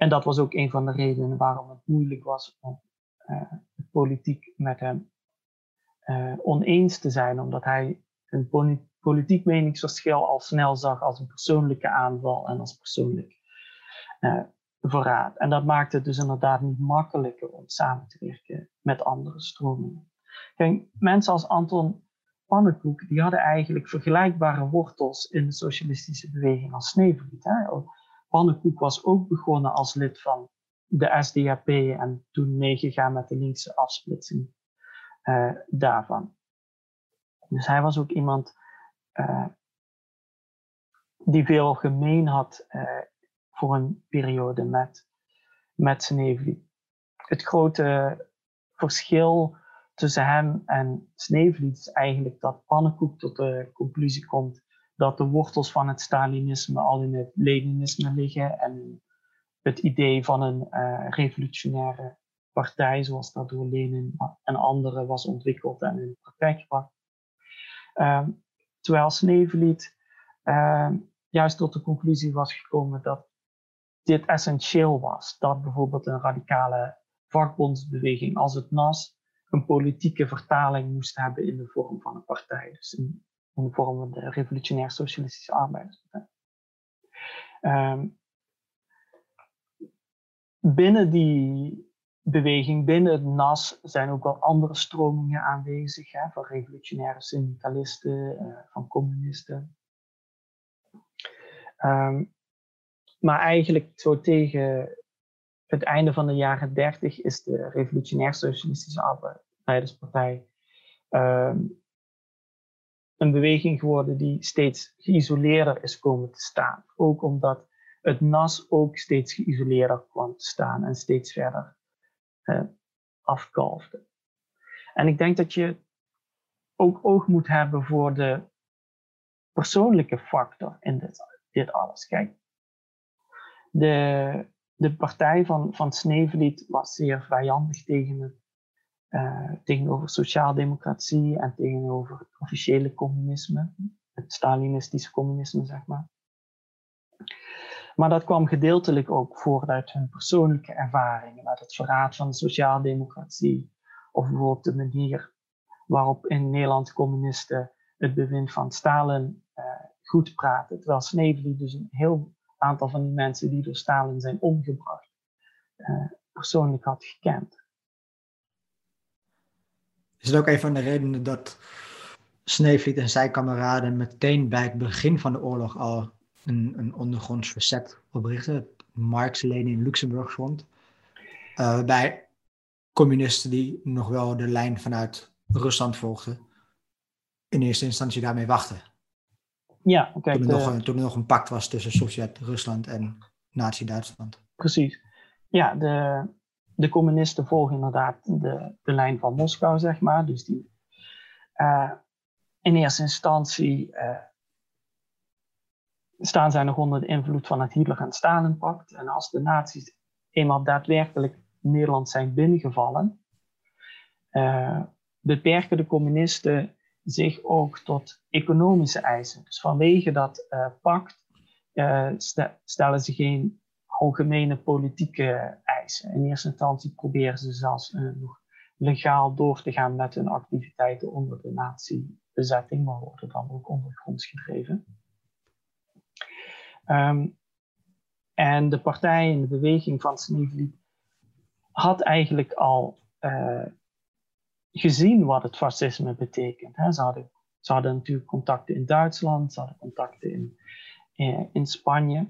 en dat was ook een van de redenen waarom het moeilijk was om uh, politiek met hem uh, oneens te zijn, omdat hij een politiek meningsverschil al snel zag als een persoonlijke aanval en als persoonlijk uh, verraad. En dat maakte het dus inderdaad niet makkelijker om samen te werken met andere stromingen. Mensen als Anton Pannenkoek, die hadden eigenlijk vergelijkbare wortels in de socialistische beweging als Sneevliet. Pannenkoek was ook begonnen als lid van de SDAP en toen meegegaan met de linkse afsplitsing uh, daarvan. Dus hij was ook iemand uh, die veel gemeen had uh, voor een periode met, met Snevely. Het grote verschil tussen hem en Snevely is eigenlijk dat Pannenkoek tot de conclusie komt dat de wortels van het Stalinisme al in het Leninisme liggen en het idee van een uh, revolutionaire partij, zoals dat door Lenin en anderen was ontwikkeld en in praktijk gebracht. Uh, terwijl Sneevliet uh, juist tot de conclusie was gekomen dat dit essentieel was. Dat bijvoorbeeld een radicale vakbondsbeweging als het NAS een politieke vertaling moest hebben in de vorm van een partij. Dus in de vorm van de revolutionair socialistische arbeiderspartij. Um, binnen die beweging, binnen het NAS, zijn ook wel andere stromingen aanwezig, hè, van revolutionaire syndicalisten, uh, van communisten. Um, maar eigenlijk zo tegen het einde van de jaren 30 is de revolutionair socialistische arbeiderspartij een beweging geworden die steeds geïsoleerder is komen te staan. Ook omdat het NAS ook steeds geïsoleerder kwam te staan en steeds verder uh, afkalfde. En ik denk dat je ook oog moet hebben voor de persoonlijke factor in dit, dit alles. Kijk, de, de partij van, van Sneevliet was zeer vijandig tegen het uh, tegenover sociaaldemocratie en tegenover het officiële communisme. het Stalinistische communisme, zeg maar. Maar dat kwam gedeeltelijk ook voort uit hun persoonlijke ervaringen met het verraad van de sociaaldemocratie. Of bijvoorbeeld de manier waarop in Nederland communisten het bewind van Stalin uh, goed praten. Terwijl Snevely dus een heel aantal van die mensen die door Stalin zijn omgebracht, uh, persoonlijk had gekend. Is het ook een van de redenen dat Sneevliet en zijn kameraden meteen bij het begin van de oorlog al een, een ondergronds verzet oprichten, het Marx-Lenin-Luxemburg Front, uh, bij communisten die nog wel de lijn vanuit Rusland volgden, in eerste instantie daarmee wachten. Ja, kijk, toen, er nog een, toen er nog een pact was tussen Sovjet-Rusland en Nazi-Duitsland. Precies. Ja, de, de communisten volgen inderdaad de, de lijn van Moskou, zeg maar. Dus die uh, in eerste instantie uh, staan zij nog onder de invloed van het Hitler- en Stalin-pact. En als de nazi's eenmaal daadwerkelijk Nederland zijn binnengevallen, uh, beperken de communisten zich ook tot economische eisen. Dus vanwege dat pact stellen ze geen algemene politieke In eerste instantie proberen ze zelfs nog legaal door te gaan met hun activiteiten onder de nazi-bezetting, maar worden dan ook ondergronds gedreven. Um, en de partij en de beweging van Sneevliet had eigenlijk al uh, gezien wat het fascisme betekent. Hè. Ze, hadden, natuurlijk contacten in Duitsland, ze hadden contacten in, in, in Spanje.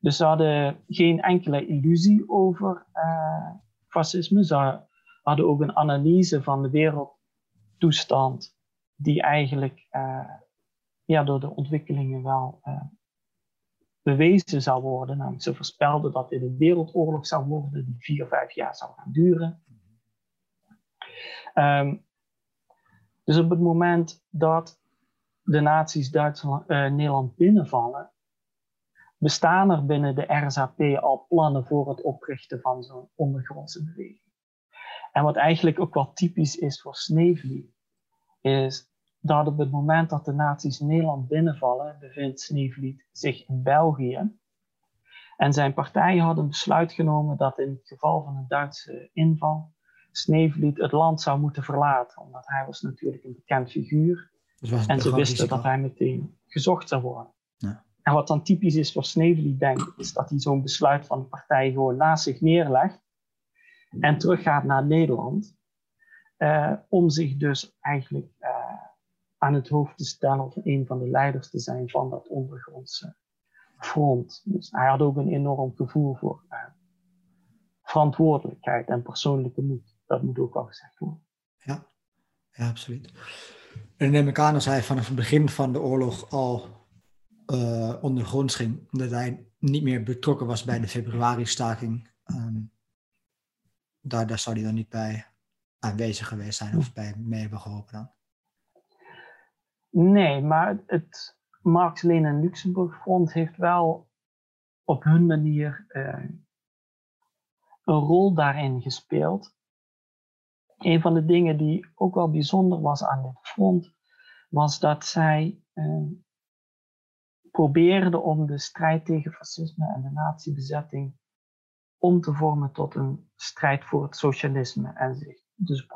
Dus ze hadden geen enkele illusie over uh, fascisme. Ze hadden ook een analyse van de wereldtoestand die eigenlijk uh, ja, door de ontwikkelingen wel uh, bewezen zou worden. Namelijk, ze voorspelden dat dit een wereldoorlog zou worden die vier, vijf jaar zou gaan duren. Um, dus op het moment dat de nazi's Duitsland, Nederland binnenvallen, bestaan er binnen de RSAP al plannen voor het oprichten van zo'n ondergrondse beweging. En wat eigenlijk ook wel typisch is voor Snevely, is dat op het moment dat de nazi's Nederland binnenvallen, bevindt Sneevliet zich in België. En zijn partij had een besluit genomen dat in het geval van een Duitse inval Sneevliet het land zou moeten verlaten, omdat hij was natuurlijk een bekend figuur. Dus en ze wisten dat hij meteen gezocht zou worden. Ja. En wat dan typisch is voor Sneevliet, denk is dat hij zo'n besluit van de partij gewoon naast zich neerlegt en teruggaat naar Nederland. Uh, om zich dus eigenlijk uh, aan het hoofd te stellen of een van de leiders te zijn van dat ondergrondse front. Dus hij had ook een enorm gevoel voor uh, verantwoordelijkheid en persoonlijke moed. Dat moet ook wel gezegd worden. Ja, ja absoluut. En neem ik aan als hij vanaf het begin van de oorlog al uh, ondergronds ging, omdat hij niet meer betrokken was bij de februari-staking. Um, daar, daar zou hij dan niet bij aanwezig geweest zijn of bij mee hebben geholpen dan? Nee, maar het Marx, Lenin Luxemburg Front heeft wel op hun manier uh, een rol daarin gespeeld. Een van de dingen die ook wel bijzonder was aan dit front, was dat zij uh, probeerden om de strijd tegen fascisme en de nazi-bezetting om te vormen tot een strijd voor het socialisme. En zich dus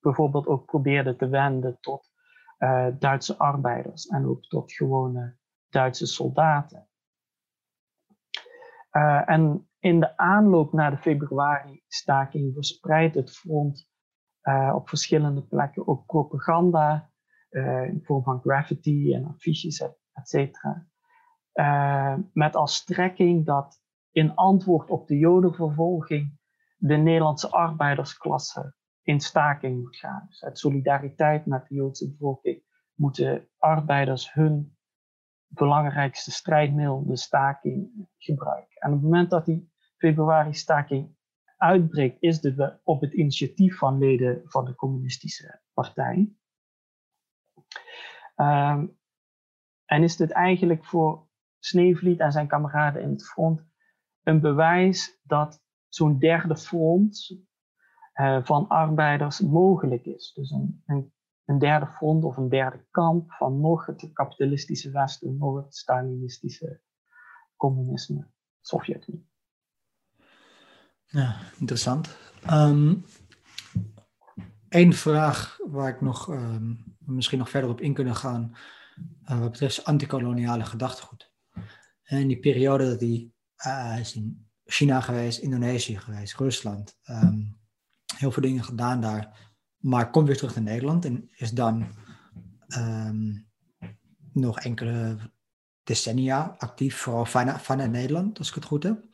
bijvoorbeeld ook probeerden te wenden tot uh, Duitse arbeiders en ook tot gewone Duitse soldaten. Uh, en in de aanloop naar de februari-staking verspreidt het front uh, op verschillende plekken ook propaganda in de vorm van graffiti en affiches, et cetera. met als strekking dat in antwoord op de Jodenvervolging de Nederlandse arbeidersklasse in staking moet gaan. Dus uit solidariteit met de Joodse bevolking moeten arbeiders hun belangrijkste strijdmiddel, de staking, gebruiken. En op het moment dat die februari-staking uitbreekt, is dit op het initiatief van leden van de Communistische Partij. Um, en is dit eigenlijk voor Sneevliet en zijn kameraden in het front een bewijs dat zo'n derde front uh, van arbeiders mogelijk is. Dus een, een, derde front of een derde kamp van nog het kapitalistische Westen, nog het Stalinistische communisme, Sovjet-Unie. Ja, interessant. Eén vraag waar ik nog ehm, misschien nog verder op in kunnen gaan, uh, wat betreft antikoloniale gedachtegoed. In die periode dat hij uh, is in China geweest, Indonesië geweest, Rusland, ehm, heel veel dingen gedaan daar, maar komt weer terug naar Nederland en is dan ehm, nog enkele decennia actief, vooral vanuit Nederland, als ik het goed heb.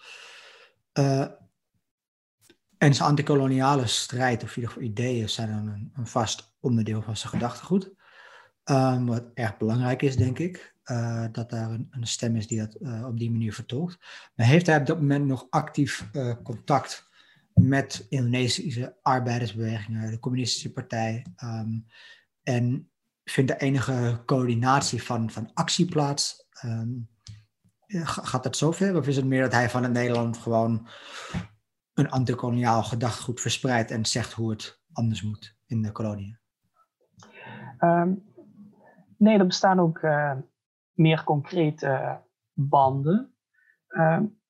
Uh, en zijn antikoloniale strijd, of ieder geval ideeën, zijn een, een vast onderdeel van zijn gedachtegoed. Um, wat erg belangrijk is, denk ik, uh, dat daar een, een, stem is die dat uh, op die manier vertolkt. Maar heeft hij op dat moment nog actief uh, contact met Indonesische arbeidersbewegingen, de Communistische Partij? Um, en vindt er enige coördinatie van, van actie plaats? Um, gaat dat zover? Of is het meer dat hij van Nederland gewoon een antikoloniaal gedachtegoed verspreidt en zegt hoe het anders moet in de koloniën? Nee, er bestaan ook uh, meer concrete banden. Um,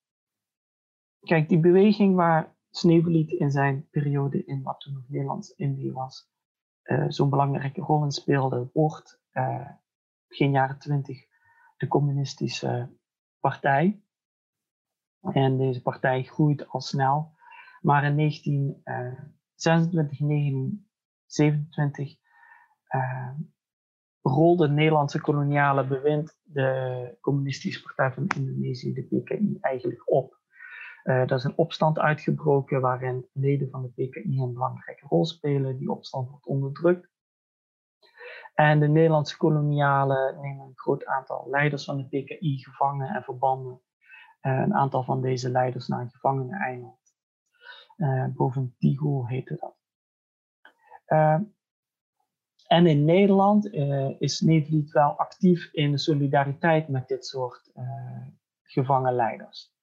kijk, die beweging waar Sneeuwlied in zijn periode in wat toen nog Nederlands-Indië was, uh, zo'n belangrijke rol in speelde, wordt begin jaren twintig de communistische partij. En deze partij groeit al snel. Maar in 1926, 1927 uh, rolde Nederlandse koloniale bewind de Communistische Partij van Indonesië, de PKI, eigenlijk op. Uh, er is een opstand uitgebroken waarin leden van de PKI een belangrijke rol spelen. Die opstand wordt onderdrukt. En de Nederlandse kolonialen nemen een groot aantal leiders van de PKI gevangen en verbannen uh, een aantal van deze leiders naar een gevangeneneiland. Uh, boven Tigo heette dat. En in Nederland uh, is Nederland wel actief in solidariteit met dit soort gevangen leiders.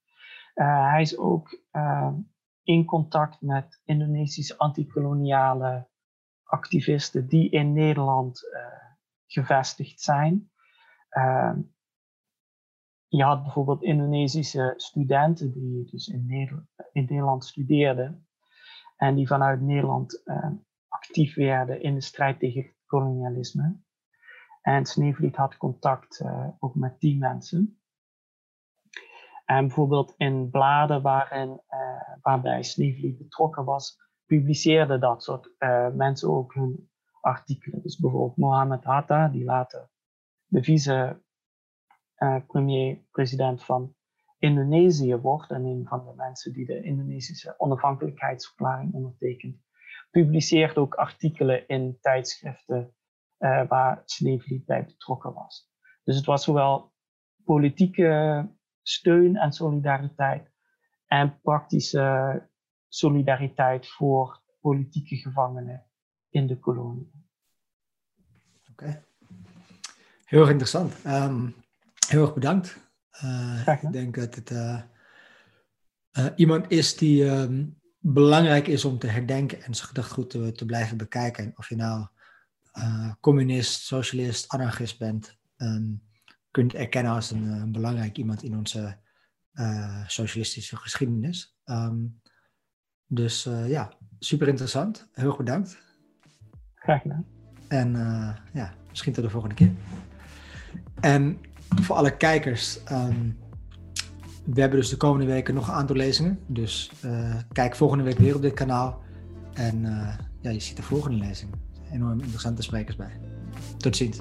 hij is ook in contact met Indonesische antikoloniale activisten die in Nederland gevestigd zijn je had bijvoorbeeld Indonesische studenten die dus in Nederland, in Nederland studeerden en die vanuit Nederland actief werden in de strijd tegen het kolonialisme. En Sneevliet had contact uh, ook met die mensen. En bijvoorbeeld in bladen waarin, uh, waarbij Sneevliet betrokken was, publiceerden dat soort mensen ook hun artikelen. Dus bijvoorbeeld Mohammed Hatta, die later de vice uh, premier-president van Indonesië wordt en een van de mensen die de Indonesische onafhankelijkheidsverklaring ondertekent, publiceert ook artikelen in tijdschriften uh, waar Sneevliet bij betrokken was. Dus het was zowel politieke steun en solidariteit en praktische solidariteit voor politieke gevangenen in de kolonie. Oké, heel erg interessant. Um, Heel erg bedankt. Uh, ik denk dat het uh, iemand is die um, belangrijk is om te herdenken en zijn gedachtegoed te, te blijven bekijken. Of je nou communist, socialist, anarchist bent, um, kunt erkennen als een, een, belangrijk iemand in onze socialistische geschiedenis. Um, dus ja, super interessant. Heel erg bedankt. Graag gedaan. En ja, misschien tot de volgende keer. En voor alle kijkers. Um, we hebben dus de komende weken nog een aantal lezingen. Dus uh, kijk volgende week weer op dit kanaal. En uh, ja, je ziet de volgende lezing. Enorm interessante sprekers bij. Tot ziens.